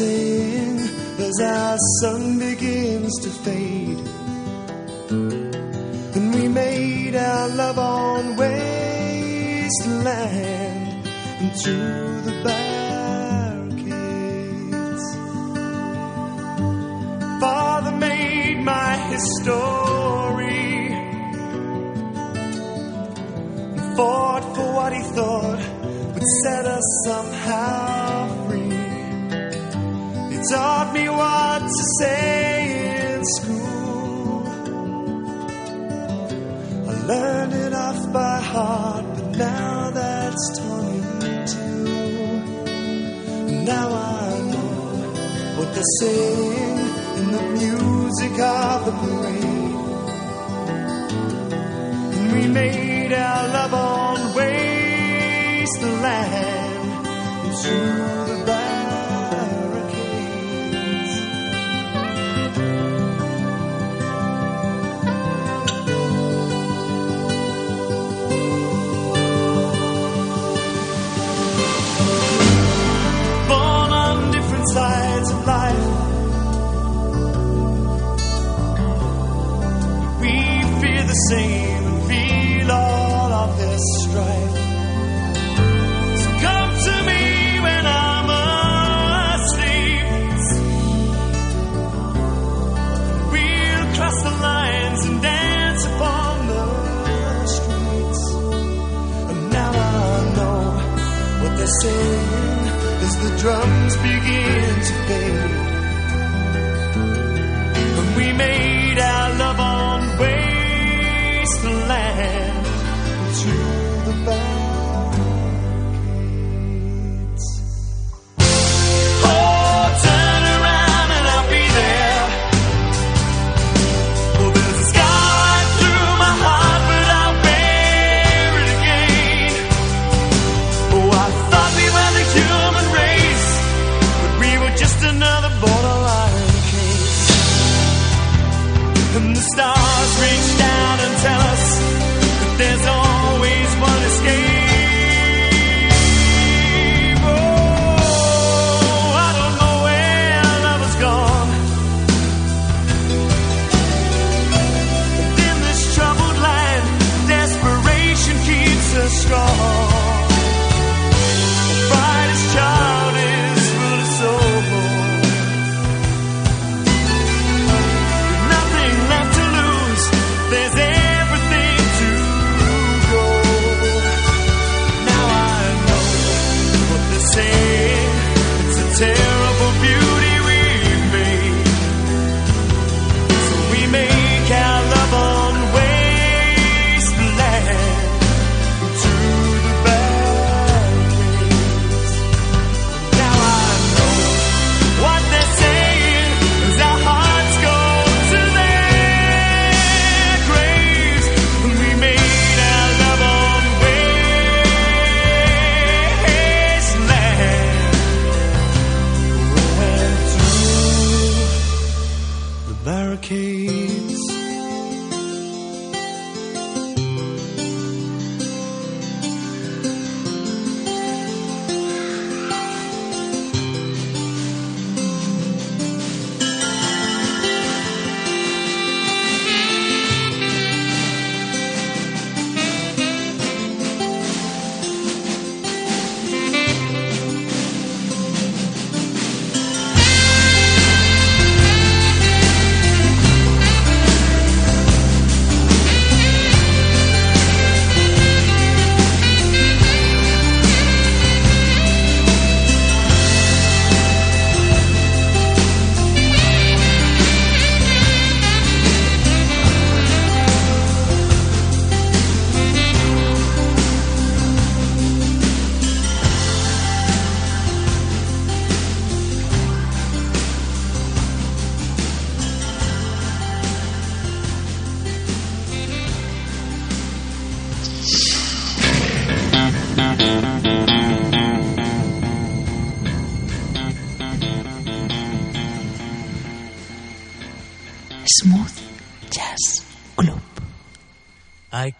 As our sun begins to fade.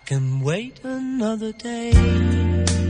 Can wait another day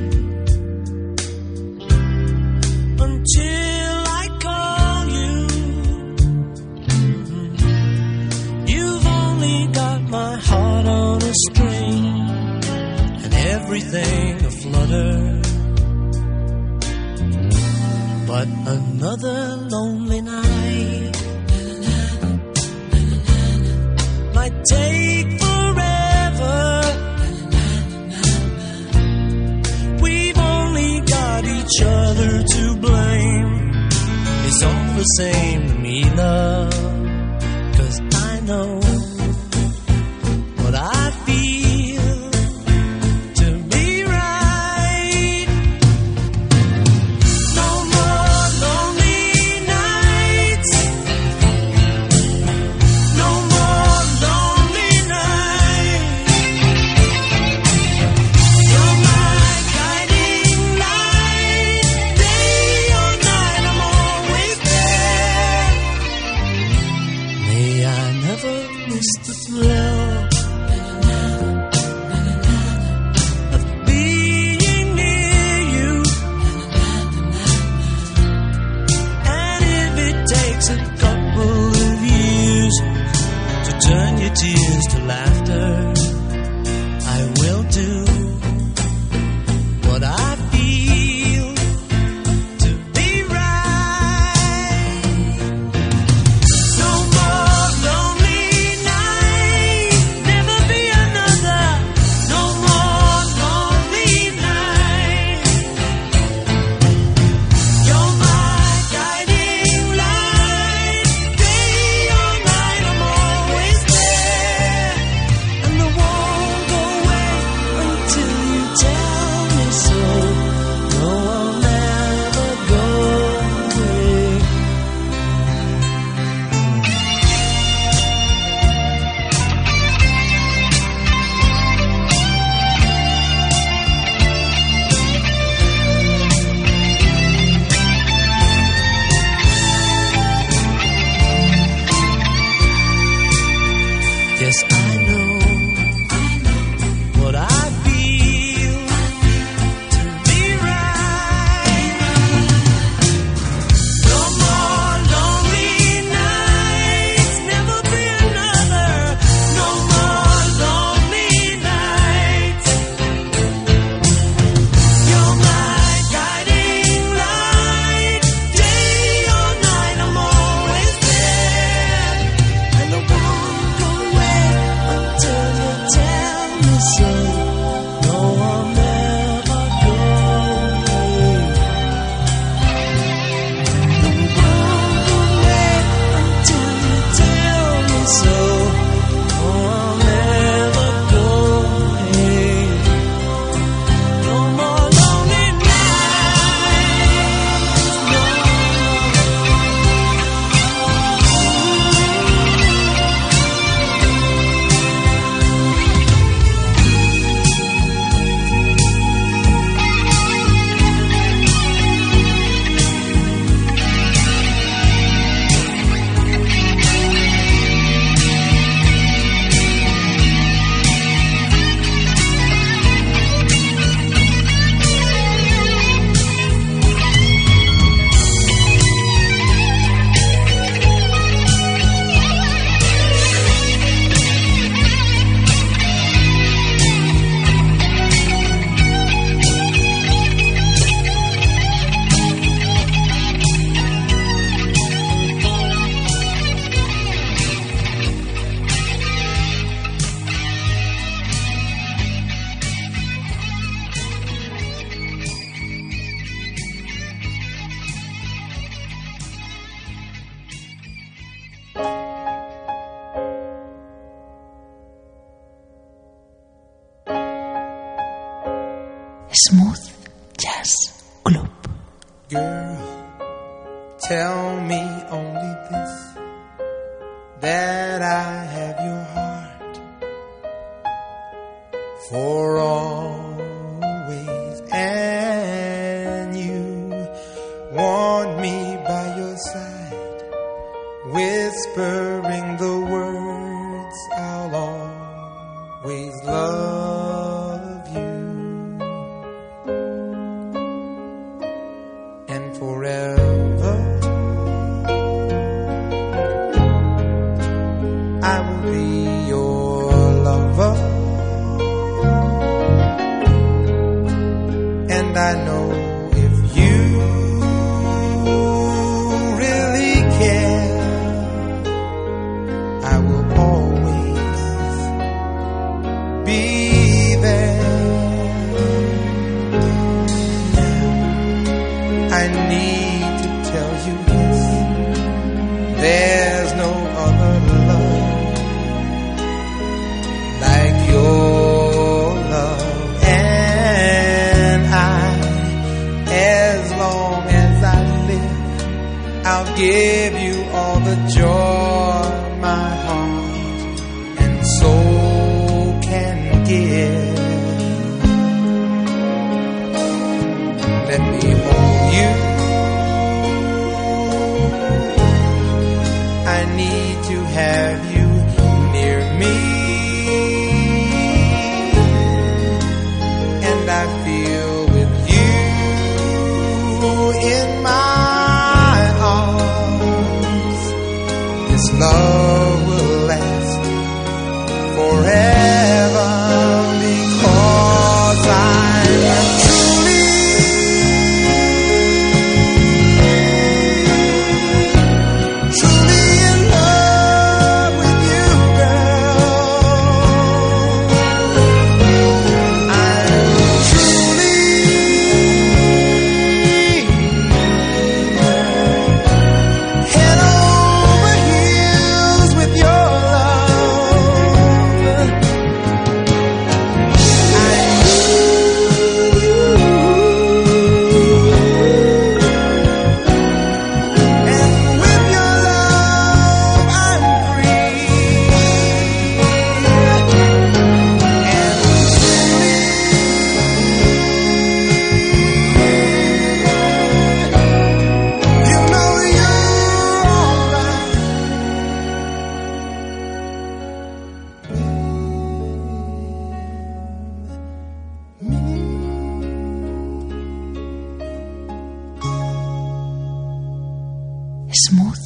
Smooth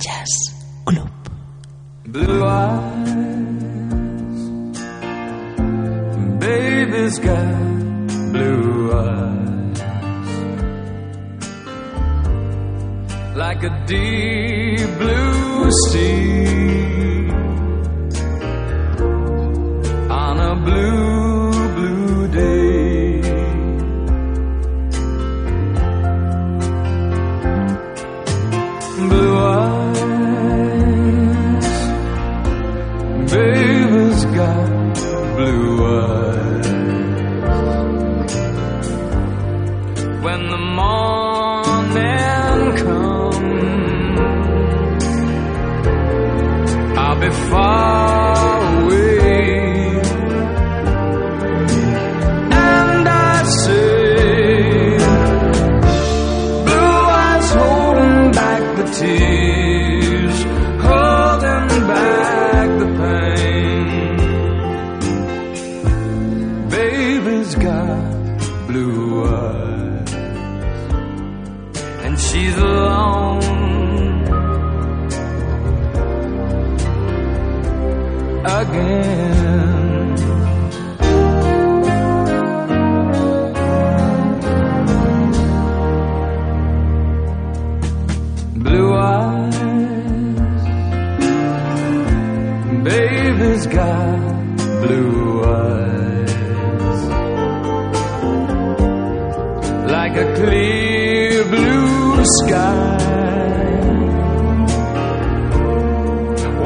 Jazz Club. Blue eyes, baby's got blue eyes, like a deep blue sea.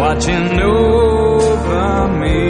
watching over me.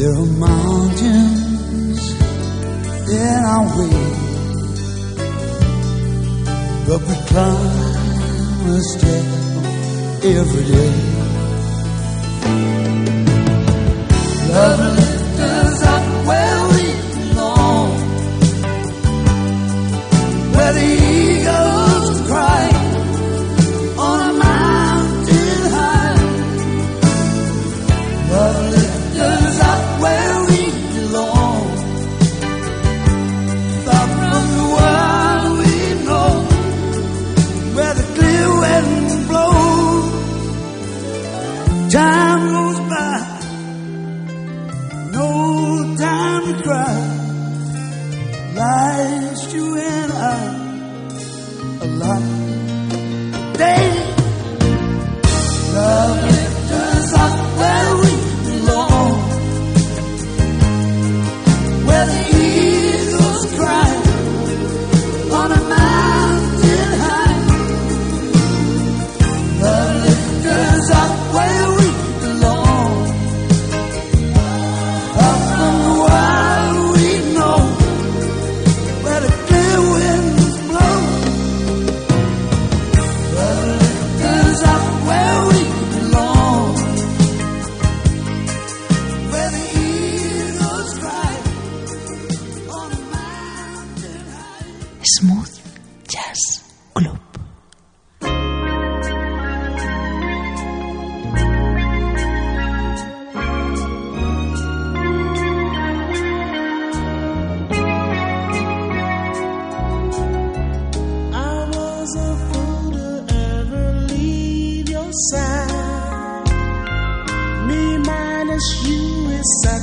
There are mountains in our way, but we climb a step every day. Love lifts us up where we belong, where the Yes,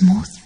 Smooth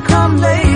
come lately,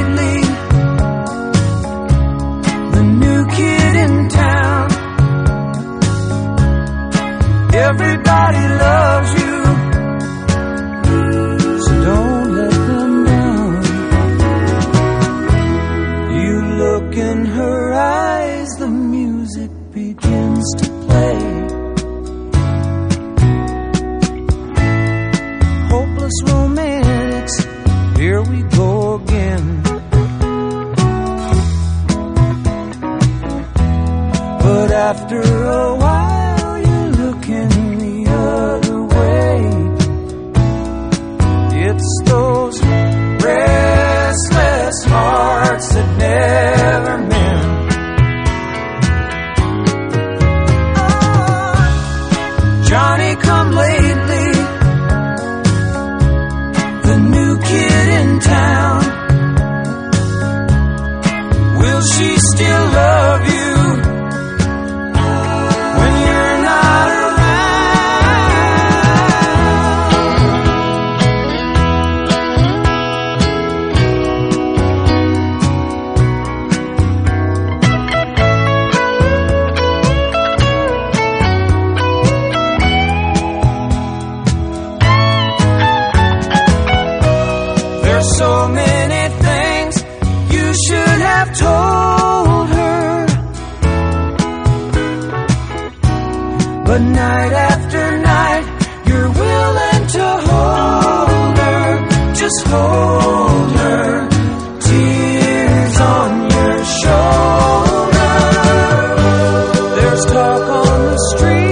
Talk on the street,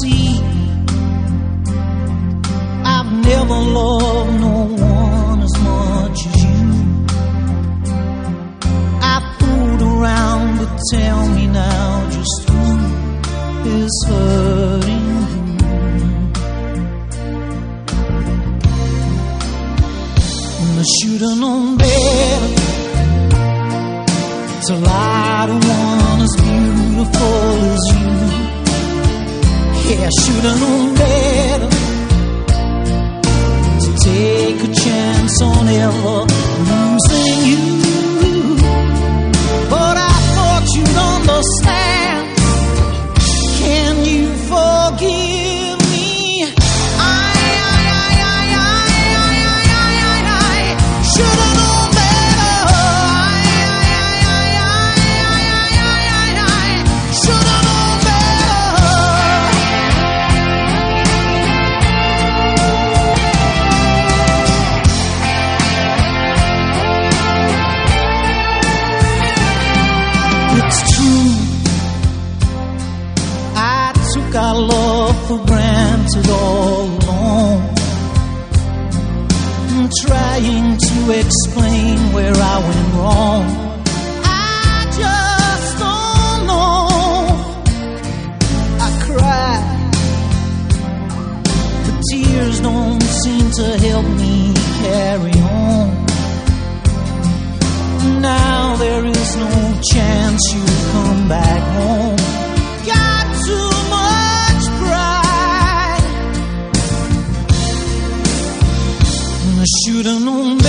see I've never loved no one as much as you. I fooled around, but tell me now just who is hurting you. I should've known. é chorando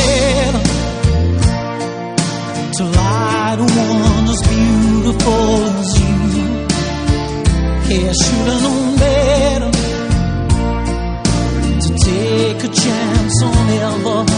head to light a woman as beautiful as you. Yeah, I should've known better to take a chance on ever.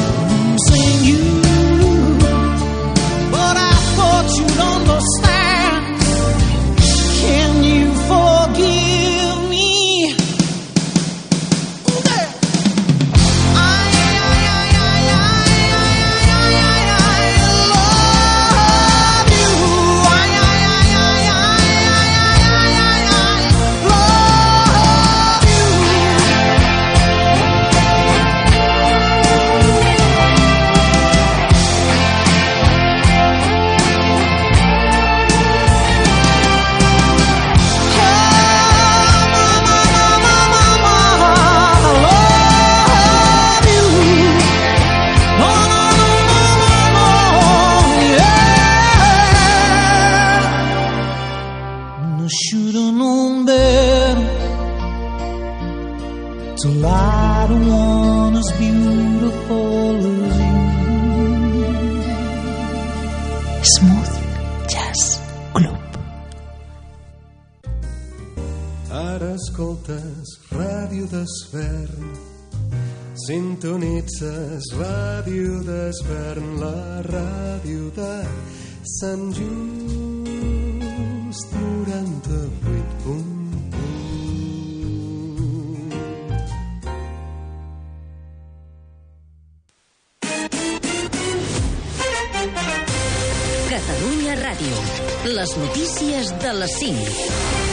Sant Just 98 punt. Catalunya Ràdio. Les notícies de les 5.